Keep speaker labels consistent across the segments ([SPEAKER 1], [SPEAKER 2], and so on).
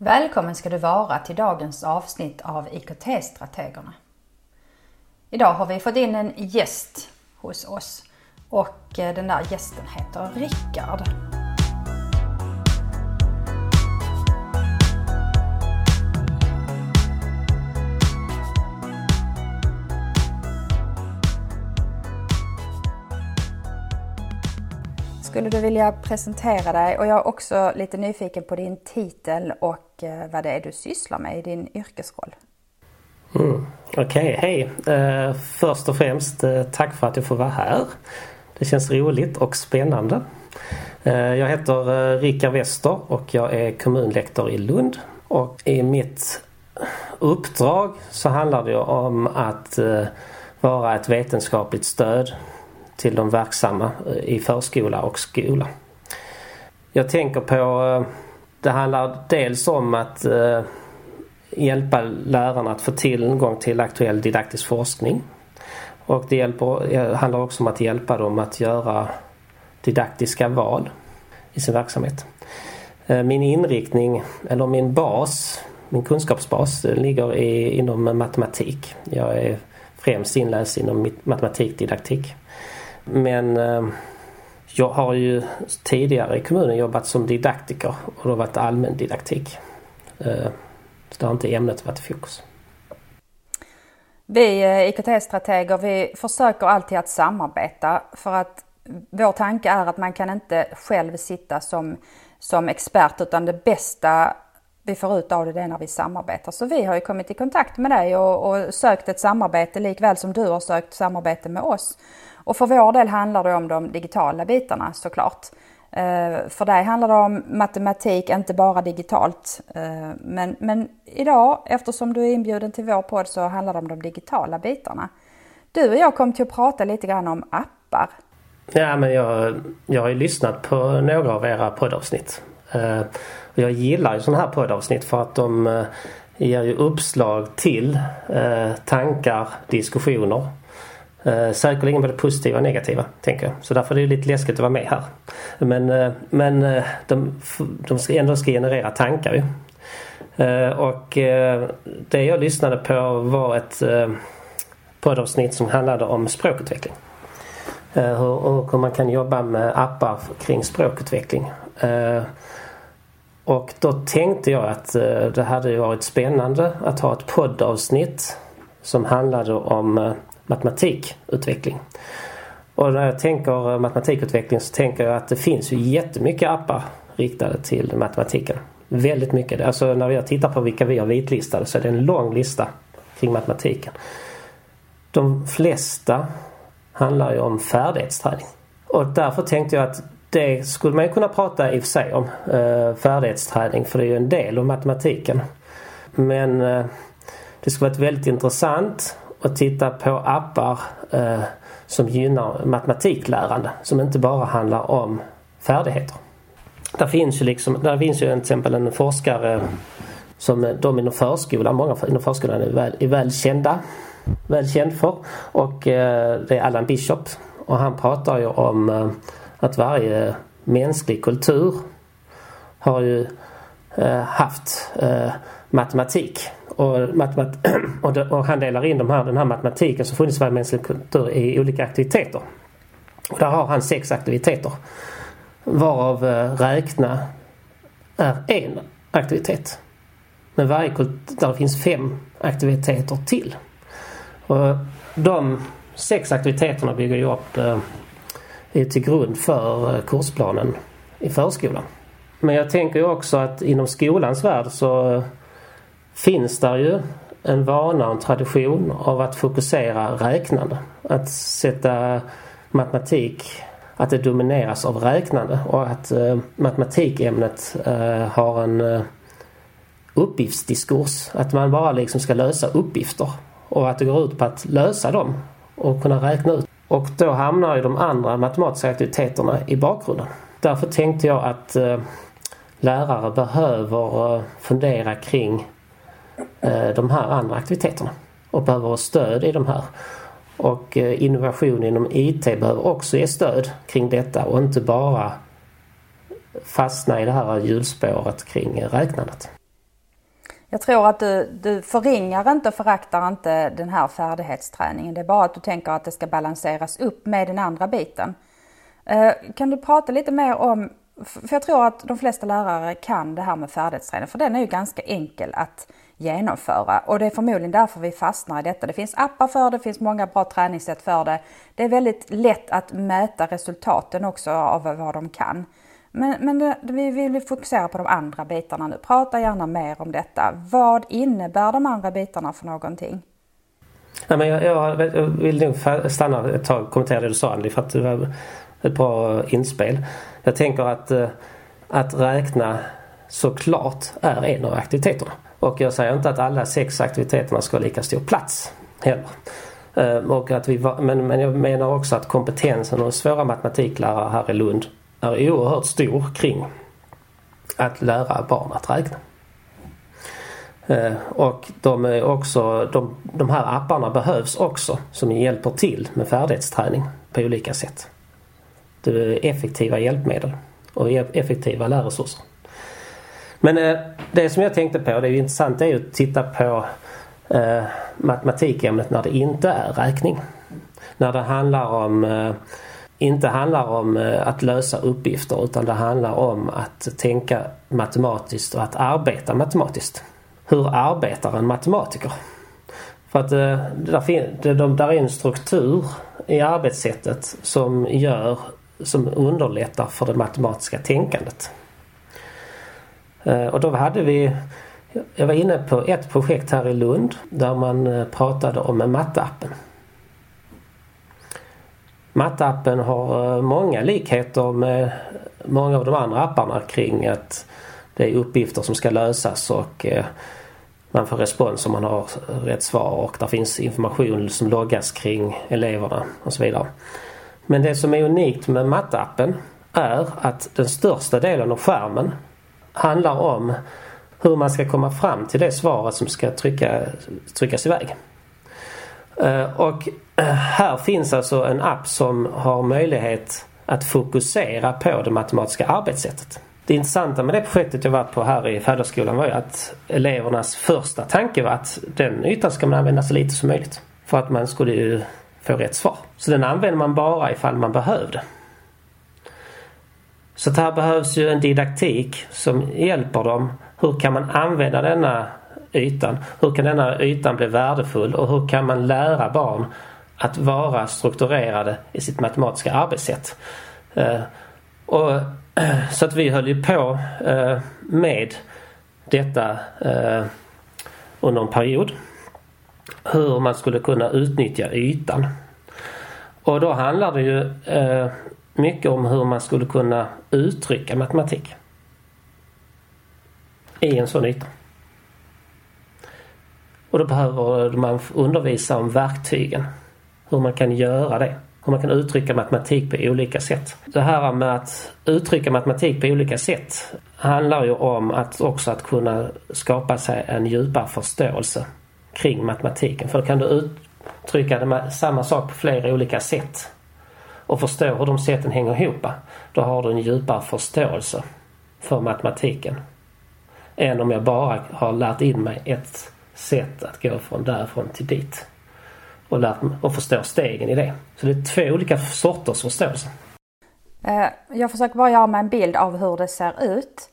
[SPEAKER 1] Välkommen ska du vara till dagens avsnitt av IKT-strategerna. Idag har vi fått in en gäst hos oss och eh, den där gästen heter Rickard. Skulle du vilja presentera dig? Och jag är också lite nyfiken på din titel och eh, vad det är du sysslar med i din yrkesroll.
[SPEAKER 2] Mm. Okej, okay, hej! Uh, först och främst uh, tack för att jag får vara här. Det känns roligt och spännande. Uh, jag heter Rickard Wester och jag är kommunlektor i Lund. Och i mitt uppdrag så handlar det om att vara ett vetenskapligt stöd till de verksamma eh, i förskola och skola. Jag tänker på, eh, det handlar dels om att eh, hjälpa lärarna att få tillgång till aktuell didaktisk forskning. Och det hjälper, handlar också om att hjälpa dem att göra didaktiska val i sin verksamhet. Min inriktning, eller min bas, min kunskapsbas ligger i, inom matematik. Jag är främst inläst inom matematikdidaktik. Men eh, jag har ju tidigare i kommunen jobbat som didaktiker och då har varit allmän didaktik. Eh, så det har inte ämnet varit i fokus.
[SPEAKER 1] Vi eh, IKT-strateger vi försöker alltid att samarbeta för att vår tanke är att man kan inte själv sitta som, som expert utan det bästa vi får ut av det, det är när vi samarbetar. Så vi har ju kommit i kontakt med dig och, och sökt ett samarbete likväl som du har sökt samarbete med oss. Och för vår del handlar det om de digitala bitarna såklart. Eh, för dig handlar det om matematik, inte bara digitalt. Eh, men, men idag, eftersom du är inbjuden till vår podd, så handlar det om de digitala bitarna. Du och jag kom till att prata lite grann om appar.
[SPEAKER 2] Ja, men jag, jag har ju lyssnat på några av era poddavsnitt. Eh, jag gillar ju sådana här poddavsnitt för att de ger ju uppslag till tankar, diskussioner Eh, säkerligen både positiva och negativa, tänker jag. Så därför är det lite läskigt att vara med här. Men, eh, men eh, de, de ska ändå ska generera tankar ju. Eh, och eh, det jag lyssnade på var ett eh, poddavsnitt som handlade om språkutveckling. Eh, hur, hur man kan jobba med appar kring språkutveckling. Eh, och då tänkte jag att eh, det hade varit spännande att ha ett poddavsnitt som handlade om eh, matematikutveckling. Och när jag tänker matematikutveckling så tänker jag att det finns ju jättemycket appar riktade till matematiken. Väldigt mycket. Alltså när jag tittar på vilka vi har vitlistade så är det en lång lista kring matematiken. De flesta handlar ju om färdighetsträning. Och därför tänkte jag att det skulle man ju kunna prata i och för sig om. Eh, färdighetsträning för det är ju en del av matematiken. Men eh, det skulle varit väldigt intressant och titta på appar eh, som gynnar matematiklärande. Som inte bara handlar om färdigheter. Där finns ju liksom, där finns ju till exempel en forskare som eh, de inom förskolan, många inom förskolan är väl, är väl kända. Väl känd för. Och eh, det är Allan Bishop. Och han pratar ju om eh, att varje mänsklig kultur har ju eh, haft eh, matematik och, matemat och, och han delar in de här, den här matematiken som funnits i varje mänsklig kultur i olika aktiviteter. Och där har han sex aktiviteter. Varav eh, räkna är en aktivitet. Men varje kultur finns fem aktiviteter till. Och de sex aktiviteterna bygger ju upp eh, till grund för eh, kursplanen i förskolan. Men jag tänker ju också att inom skolans värld så finns där ju en vana och en tradition av att fokusera räknande. Att sätta matematik, att det domineras av räknande och att eh, matematikämnet eh, har en eh, uppgiftsdiskurs. Att man bara liksom ska lösa uppgifter och att det går ut på att lösa dem och kunna räkna ut. Och då hamnar ju de andra matematiska aktiviteterna i bakgrunden. Därför tänkte jag att eh, lärare behöver eh, fundera kring Eh, de här andra aktiviteterna och behöver stöd i de här. Och eh, innovation inom IT behöver också ge stöd kring detta och inte bara fastna i det här hjulspåret kring räknandet.
[SPEAKER 1] Jag tror att du, du förringar inte och föraktar inte den här färdighetsträningen. Det är bara att du tänker att det ska balanseras upp med den andra biten. Eh, kan du prata lite mer om, för jag tror att de flesta lärare kan det här med färdighetsträning, för den är ju ganska enkel att genomföra och det är förmodligen därför vi fastnar i detta. Det finns appar för det, det finns många bra träningssätt för det. Det är väldigt lätt att mäta resultaten också av vad de kan. Men, men det, vi vill fokusera på de andra bitarna nu. Prata gärna mer om detta. Vad innebär de andra bitarna för någonting?
[SPEAKER 2] Nej, men jag, jag, jag vill nog stanna ett tag och kommentera det du sa Andy för att det var ett bra inspel. Jag tänker att, eh, att räkna såklart är en av aktiviteterna. Och jag säger inte att alla sex aktiviteterna ska ha lika stor plats heller. Ehm, och att vi, men, men jag menar också att kompetensen hos våra matematiklärare här i Lund är oerhört stor kring att lära barn att räkna. Ehm, och de, är också, de, de här apparna behövs också som hjälper till med färdighetsträning på olika sätt. Det är effektiva hjälpmedel och e-, effektiva lärresurser. Men eh, det som jag tänkte på, det är ju intressant, det är ju att titta på eh, matematikämnet när det inte är räkning. När det handlar om eh, inte handlar om eh, att lösa uppgifter utan det handlar om att tänka matematiskt och att arbeta matematiskt. Hur arbetar en matematiker? För att eh, där, de, där är en struktur i arbetssättet som gör som underlättar för det matematiska tänkandet. Eh, och då hade vi jag var inne på ett projekt här i Lund där man eh, pratade om matteappen. Mattappen har eh, många likheter med många av de andra apparna kring att det är uppgifter som ska lösas och man får respons om man har rätt svar och där finns information som loggas kring eleverna och så vidare. Men det som är unikt med mattappen är att den största delen av skärmen handlar om hur man ska komma fram till det svaret som ska trycka, tryckas iväg. Eh, och eh, här finns alltså en app som har möjlighet att fokusera på det matematiska arbetssättet. Det intressanta med det projektet jag var på här i Fäderskolan var ju att elevernas första tanke var att den ytan ska man använda så lite som möjligt. För att man skulle ju få rätt svar. Så den använder man bara ifall man behövde. Så här behövs ju en didaktik som hjälper dem. Hur kan man använda denna ytan? Hur kan denna ytan bli värdefull och hur kan man lära barn att vara strukturerade i sitt matematiska arbetssätt? Eh, och, så att vi höll ju på eh, med detta eh, under en period. Hur man skulle kunna utnyttja ytan. Och då handlar det ju mycket om hur man skulle kunna uttrycka matematik i en sån yta. Och då behöver man undervisa om verktygen. Hur man kan göra det. Hur man kan uttrycka matematik på olika sätt. Det här med att uttrycka matematik på olika sätt handlar ju om att också att kunna skapa sig en djupare förståelse kring matematiken. För då kan du uttrycka samma sak på flera olika sätt och förstår hur de sätten hänger ihop. Då har du en djupare förståelse för matematiken. Än om jag bara har lärt in mig ett sätt att gå från därifrån till dit. Och, lärt, och förstår stegen i det. Så det är två olika sorters förståelse.
[SPEAKER 1] Eh, jag försöker bara göra mig en bild av hur det ser ut.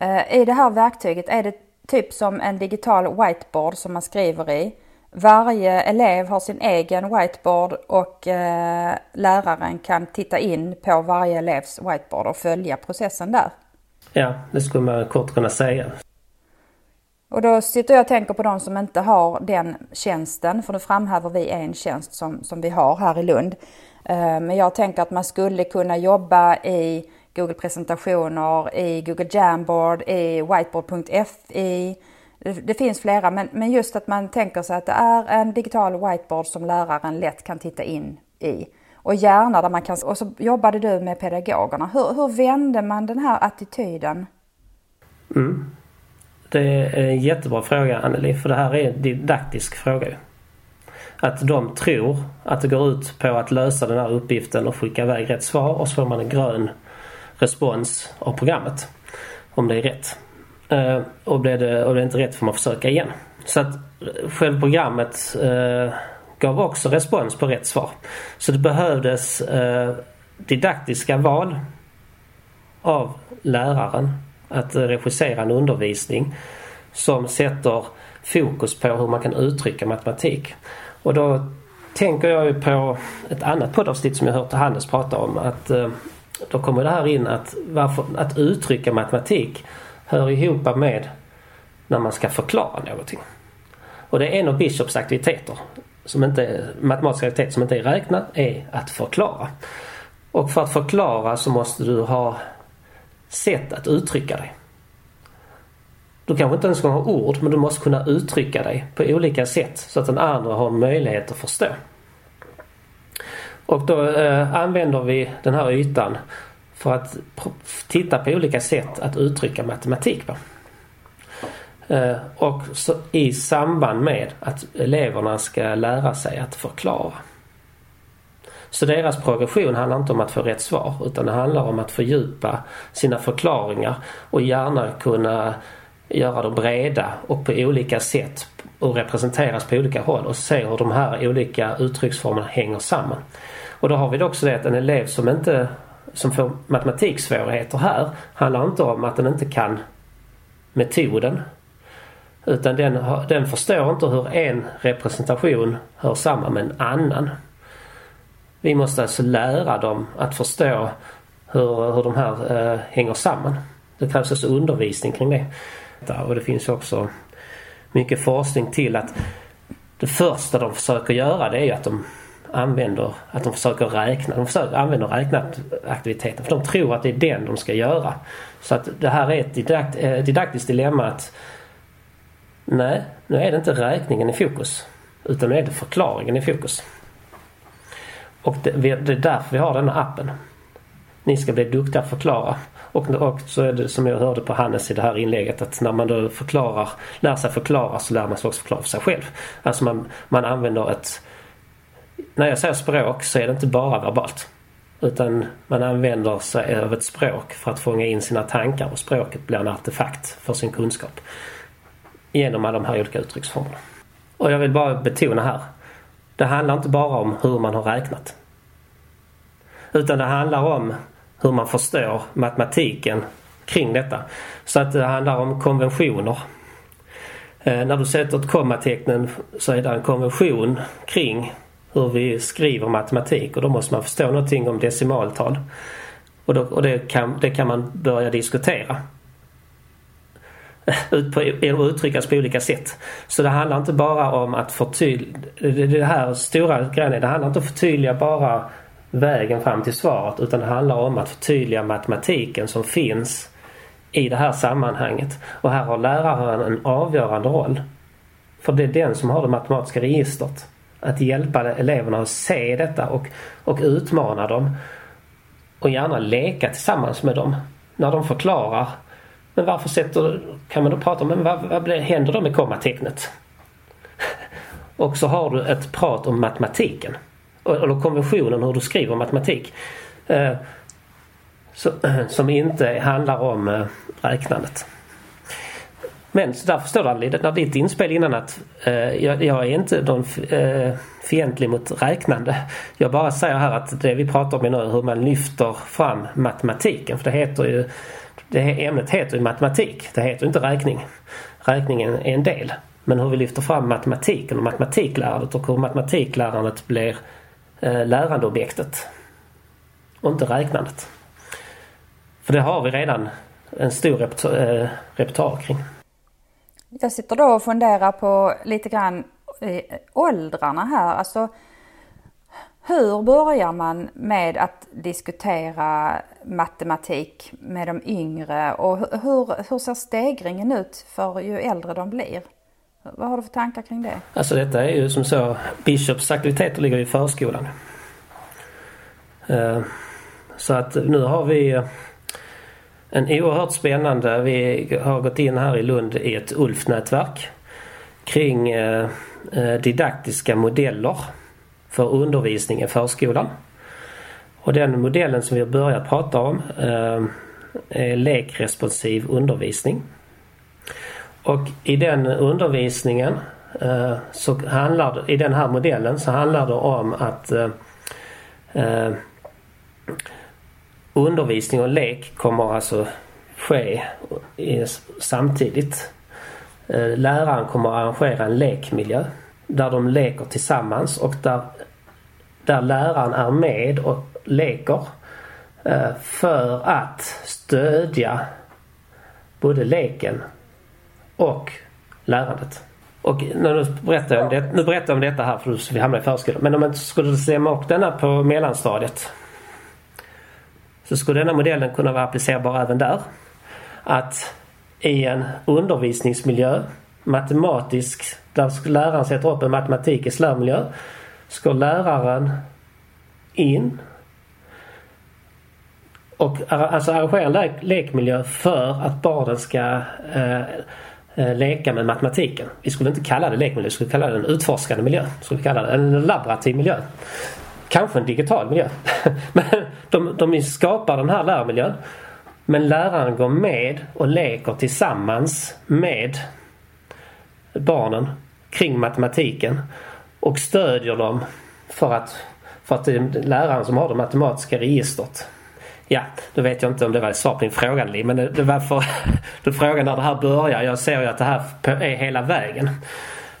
[SPEAKER 1] Eh, I det här verktyget är det typ som en digital whiteboard som man skriver i. Varje elev har sin egen whiteboard och eh, läraren kan titta in på varje elevs whiteboard och följa processen där.
[SPEAKER 2] Ja, det skulle man kort kunna säga.
[SPEAKER 1] Och då sitter jag och tänker på de som inte har den tjänsten, för nu framhäver vi en tjänst som, som vi har här i Lund. Eh, men jag tänker att man skulle kunna jobba i Google presentationer, i Google Jamboard, i whiteboard.fi. Det, det finns flera, men, men just att man tänker sig att det är en digital whiteboard som läraren lätt kan titta in i. Och gärna där man kan, och så jobbade du med pedagogerna. Hur, hur vände man den här attityden?
[SPEAKER 2] Mm. Det är en jättebra fråga Anneli för det här är en didaktisk fråga. Att de tror att det går ut på att lösa den här uppgiften och skicka iväg rätt svar och så får man en grön respons av programmet. Om det är rätt. Eh, och blev det, och det är inte rätt får man försöka igen. Så att eh, själva programmet eh, gav också respons på rätt svar. Så det behövdes eh, didaktiska val av läraren att regissera en undervisning som sätter fokus på hur man kan uttrycka matematik. Och då tänker jag ju på ett annat poddavsnitt som jag hört Hannes prata om. Att eh, Då kommer det här in att, varför, att uttrycka matematik hör ihop med när man ska förklara någonting. Och det är en av Bishops aktiviteter, som inte, matematiska aktiviteter som inte är räkna, är att förklara. Och för att förklara så måste du ha sätt att uttrycka dig. Du kanske inte ens ska ha ord men du måste kunna uttrycka dig på olika sätt så att den andra har möjlighet att förstå. Och då eh, använder vi den här ytan för att titta på olika sätt att uttrycka matematik på. Eh, och så, i samband med att eleverna ska lära sig att förklara. Så deras progression handlar inte om att få rätt svar utan det handlar om att fördjupa sina förklaringar och gärna kunna göra dem breda och på olika sätt och representeras på olika håll och se hur de här olika uttrycksformerna hänger samman. Och då har vi också det att en elev som inte som får matematiksvårigheter här handlar inte om att den inte kan metoden. Utan den, den förstår inte hur en representation hör samman med en annan. Vi måste alltså lära dem att förstå hur, hur de här eh, hänger samman. Det krävs alltså undervisning kring det. Och det finns också mycket forskning till att det första de försöker göra det är ju att de använder, att de försöker räkna. De försöker använda räknaaktiviteten för de tror att det är den de ska göra. Så att det här är ett didakt, eh, didaktiskt dilemma att nej, nu är det inte räkningen i fokus. Utan nu är det förklaringen i fokus. Och det, det är därför vi har den här appen. Ni ska bli duktiga att förklara. Och, och så är det som jag hörde på Hannes i det här inlägget att när man då förklarar, lär sig förklara så lär man sig också förklara för sig själv. Alltså man, man använder ett när jag säger språk så är det inte bara verbalt. Utan man använder sig av ett språk för att fånga in sina tankar och språket blir en artefakt för sin kunskap. Genom alla de här olika uttrycksformerna. Och jag vill bara betona här. Det handlar inte bara om hur man har räknat. Utan det handlar om hur man förstår matematiken kring detta. Så att det handlar om konventioner. Eh, när du sätter ett kommatecken så är det en konvention kring hur vi skriver matematik och då måste man förstå någonting om decimaltal. Och, då, och det, kan, det kan man börja diskutera. Ut på, uttryckas på olika sätt. Så det handlar inte bara om att förtydliga, det här stora grejen det handlar inte om att förtydliga bara vägen fram till svaret utan det handlar om att förtydliga matematiken som finns i det här sammanhanget. Och här har läraren en avgörande roll. För det är den som har det matematiska registret att hjälpa eleverna att se detta och, och utmana dem. Och gärna leka tillsammans med dem när de förklarar. Men varför sätter kan man då prata om, men vad, vad händer då med kommatecknet? och så har du ett prat om matematiken. Eller konventionen hur du skriver matematik. Eh, så, som inte handlar om eh, räknandet. Men så förstår du Anneli, när ditt inspel innan att eh, jag, jag, är inte någon eh, fientlig mot räknande. Jag bara säger här att det vi pratar om nu är hur man lyfter fram matematiken. För det heter ju det ämnet heter ju matematik. Det heter inte räkning. Räkningen är en del. Men hur vi lyfter fram matematiken och matematiklärandet och hur matematiklärandet blir eh, lärandeobjektet. Och inte räknandet. För det har vi redan en stor eh, repertoar, kring.
[SPEAKER 1] Jag sitter då och funderar på lite grann åldrarna här. Alltså, hur börjar man med att diskutera matematik med de yngre och hur, hur ser stegringen ut för ju äldre de blir? Vad har du för tankar kring det?
[SPEAKER 2] Alltså detta är ju som så, Bishops aktiviteter ligger i förskolan. Eh, så att nu har vi en oerhört spännande, vi har gått in här i Lund i ett ULF-nätverk kring eh, eh, didaktiska modeller för undervisning i förskolan. Och den modellen som vi har börjat prata om eh, är lekresponsiv undervisning. Och i den undervisningen så handlar i den här modellen så handlar det om att undervisning och lek kommer alltså ske samtidigt. Läraren kommer arrangera en lekmiljö där de leker tillsammans och där, där läraren är med och leker för att stödja både leken och lärandet. Och nu berättar jag om, det, nu berättar jag om detta här för vi hamnar i förskolan. Men om man skulle stämma upp denna på mellanstadiet så skulle denna modellen kunna vara applicerbar även där. Att i en undervisningsmiljö, matematisk, där läraren sätter upp en matematisk lärmiljö, ska läraren in och alltså arrangera en lekmiljö för att barnen ska eh, eh, leka med matematiken. Vi skulle inte kalla det lekmiljö, vi skulle kalla det en utforskande miljö. Vi Skulle kalla det. En laborativ miljö. Kanske en digital miljö. Men de, de skapar den här lärmiljön. Men läraren går med och leker tillsammans med barnen kring matematiken och stödjer dem för att, för att det är läraren som har det matematiska registret. Ja, då vet jag inte om det var ett svar på din fråga Li, men det, det var för du frågade när det här börjar. Jag ser ju att det här är hela vägen.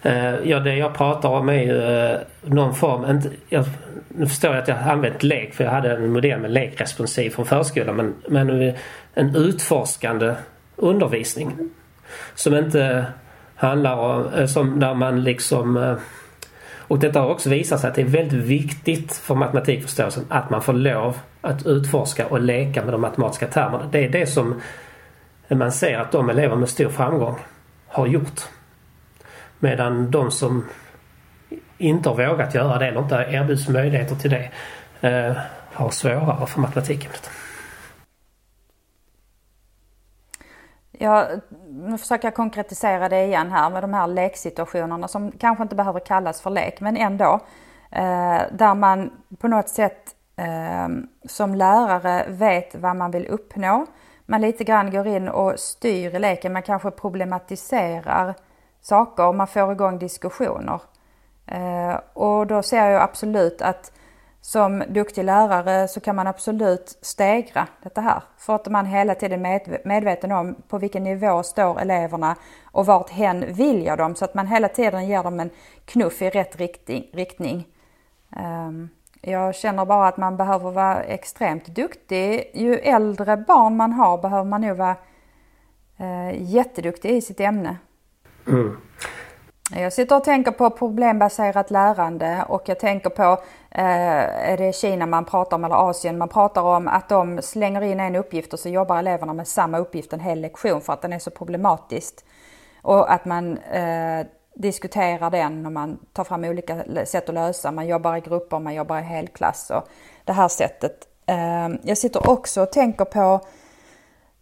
[SPEAKER 2] Eh, ja, det jag pratar om är ju eh, någon form, jag, nu förstår jag att jag har använt lek för jag hade en modell med lekresponsiv från förskolan men, men en utforskande undervisning. Som inte handlar om, eh, som där man liksom eh, och detta har också visat sig att det är väldigt viktigt för matematikförståelsen att man får lov att utforska och leka med de matematiska termerna. Det är det som man ser att de elever med stor framgång har gjort. Medan de som inte har vågat göra det eller inte erbjuds möjligheter till det eh, har svårare för matematikämnet.
[SPEAKER 1] Ja, nu försöker jag konkretisera det igen här med de här leksituationerna som kanske inte behöver kallas för lek men ändå. Eh, där man på något sätt eh, som lärare vet vad man vill uppnå. Man lite grann går in och styr leken, man kanske problematiserar saker, man får igång diskussioner. Eh, och då ser jag absolut att som duktig lärare så kan man absolut stegra detta här. För att man hela tiden är medveten om på vilken nivå står eleverna och vart hen vill jag dem så att man hela tiden ger dem en knuff i rätt riktning. Ehm, jag känner bara att man behöver vara extremt duktig. Ju äldre barn man har behöver man nog vara eh, jätteduktig i sitt ämne. Mm. Jag sitter och tänker på problembaserat lärande och jag tänker på, eh, är det Kina man pratar om eller Asien, man pratar om att de slänger in en uppgift och så jobbar eleverna med samma uppgift en hel lektion för att den är så problematisk. Och att man eh, diskuterar den och man tar fram olika sätt att lösa, man jobbar i grupper, man jobbar i helklass och det här sättet. Eh, jag sitter också och tänker på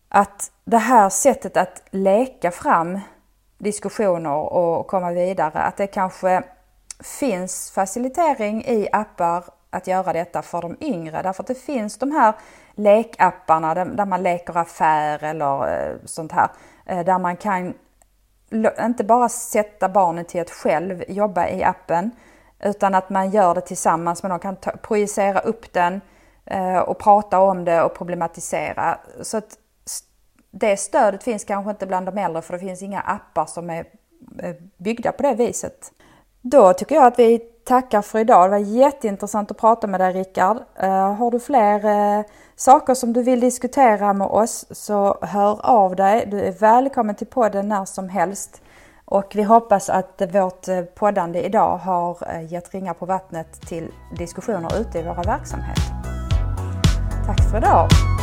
[SPEAKER 1] att det här sättet att leka fram diskussioner och komma vidare. Att det kanske finns facilitering i appar att göra detta för de yngre. Därför att det finns de här lekapparna där man leker affär eller eh, sånt här. Eh, där man kan inte bara sätta barnet till att själv jobba i appen utan att man gör det tillsammans men de kan projicera upp den eh, och prata om det och problematisera. Så att det stödet finns kanske inte bland de äldre för det finns inga appar som är byggda på det viset. Då tycker jag att vi tackar för idag. Det var jätteintressant att prata med dig Rickard. Eh, har du fler eh, saker som du vill diskutera med oss så hör av dig. Du är välkommen till podden när som helst. Och vi hoppas att vårt eh, poddande idag har gett ringar på vattnet till diskussioner ute i våra verksamheter. Tack för idag!